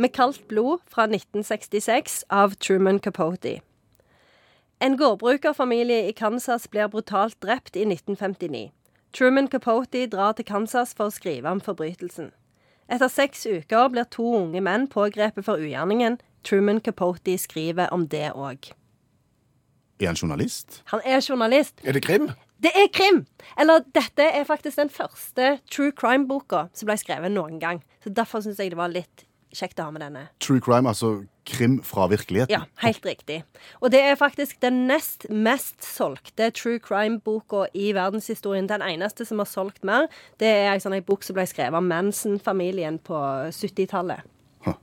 Med kaldt blod fra 1966 av Truman Capote. En gårdbrukerfamilie i Kansas blir brutalt drept i 1959. Truman Capote drar til Kansas for å skrive om forbrytelsen. Etter seks uker blir to unge menn pågrepet for ugjerningen. Truman Capote skriver om det òg. Er han journalist? Han er journalist. Er det krim? Det er krim! Eller dette er faktisk den første true crime-boka som ble skrevet noen gang. Så Derfor syns jeg det var litt kjekt å ha med denne. True crime, altså krim fra virkeligheten? Ja, helt riktig. Og det er faktisk den nest mest solgte true crime-boka i verdenshistorien. Den eneste som har solgt mer, det er en sånn bok som ble skrevet av Manson-familien på 70-tallet. Huh.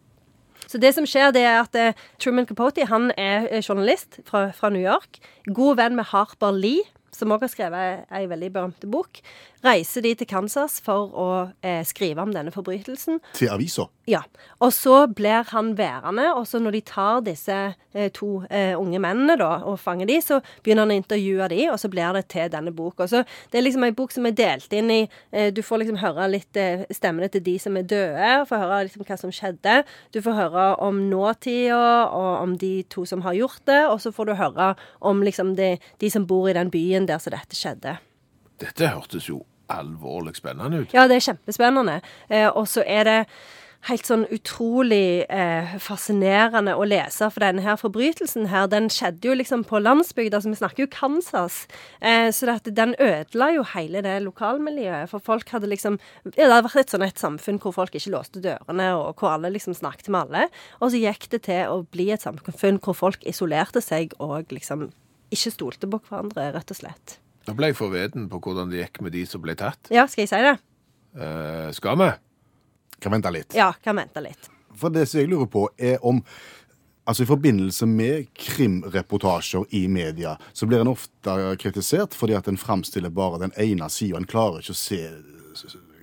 Så det som skjer, det er at eh, Truman Capote han er eh, journalist fra, fra New York. God venn med Harper Lee, som også har skrevet ei veldig berømte bok. Reiser de til Kansas for å eh, skrive om denne forbrytelsen. Til avisa? Ja. Og så blir han værende, og så når de tar disse eh, to eh, unge mennene da, og fanger de, så begynner han å intervjue de, og så blir det til denne boka. Så det er liksom ei bok som er delt inn i eh, Du får liksom høre litt eh, stemmene til de som er døde, og får høre liksom hva som skjedde. Du får høre om nåtida, og om de to som har gjort det, og så får du høre om liksom de, de som bor i den byen der så dette skjedde. Dette hørtes jo alvorlig spennende ut. Ja, det er kjempespennende. Eh, og så er det helt sånn utrolig eh, fascinerende å lese, for denne her forbrytelsen her, den skjedde jo liksom på landsbygda, så vi snakker jo Kansas. Eh, så det, den ødela jo hele det lokalmiljøet, for folk hadde liksom ja, Det hadde vært et sånn et samfunn hvor folk ikke låste dørene, og hvor alle liksom snakket med alle. Og så gikk det til å bli et samfunn hvor folk isolerte seg og liksom ikke stolte på hverandre, rett og slett. Da ble jeg forveden på hvordan det gikk med de som ble tatt. Ja, skal jeg si det? Eh, skal vi? Kan vente litt. Ja, kan vente litt. For det som jeg lurer på, er om Altså I forbindelse med krimreportasjer i media, så blir en ofte kritisert fordi at en framstiller bare den ene sida. En klarer ikke å se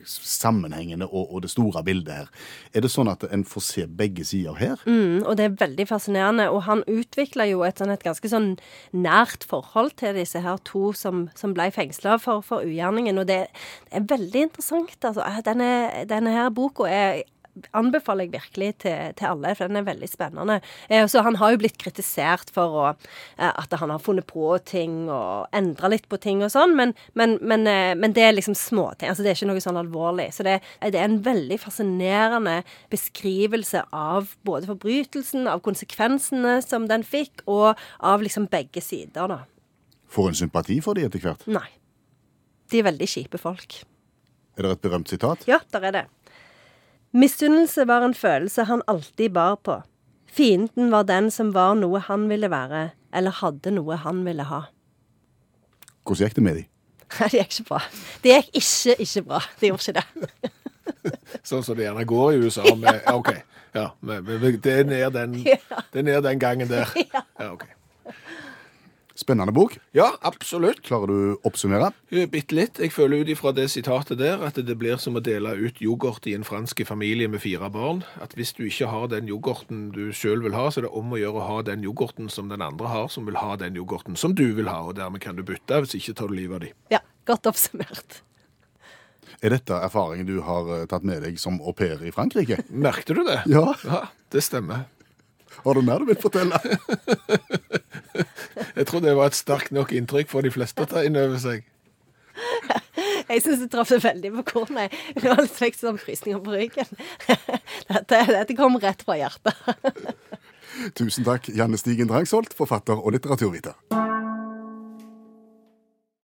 sammenhengene og, og, det store bildet her. Er det sånn at en får se begge sider her? Mm, og det er veldig fascinerende. Og han utvikla jo et, sånn, et, ganske sånn nært forhold til disse her to som, som ble fengsla for, for ugjerningen. Og det, det, er veldig interessant. Altså. Denne, denne her boka er anbefaler jeg virkelig til, til, alle, for den er veldig spennende. Eh, så Han har jo blitt kritisert for å, eh, at han har funnet på ting og endra litt på ting og sånn, men, men, men, eh, men, det er liksom småting. Altså, det er ikke noe sånn alvorlig. Så det, det, er en veldig fascinerende beskrivelse av både forbrytelsen, av konsekvensene som den fikk, og av liksom begge sider, da. Får en sympati for de etter hvert? Nei. De er veldig kjipe folk. Er det et berømt sitat? Ja, der er det. Misunnelse var en følelse han alltid bar på. Fienden var den som var noe han ville være, eller hadde noe han ville ha. Hvordan gikk det med de? Det gikk ikke bra. Det gikk ikke ikke bra. Det gjorde ikke det. sånn som det gjerne går i USA med ja, OK. Ja, det er den, det er ned den gangen der. Ja, OK. Spennende bok. Ja, absolutt. Klarer du å oppsummere? Bitte litt. Jeg føler ut ifra det sitatet der at det blir som å dele ut yoghurt i en fransk familie med fire barn. At hvis du ikke har den yoghurten du sjøl vil ha, så er det om å gjøre å ha den yoghurten som den andre har, som vil ha den yoghurten som du vil ha. Og dermed kan du bytte, hvis ikke tar du livet av dem. Ja, godt oppsummert. Er dette erfaringen du har eh, tatt med deg som au pair i Frankrike? Merkte du det? Ja. ja det stemmer. Har du mer du vil fortelle? Jeg tror det var et sterkt nok inntrykk for de fleste å ta inn over seg. Jeg syns du traff det veldig på kornet. Det har litt vekst sånn frysninger på ryggen. Dette, dette kom rett fra hjertet. Tusen takk, Janne Stigen Drangsholt, forfatter og litteraturviter.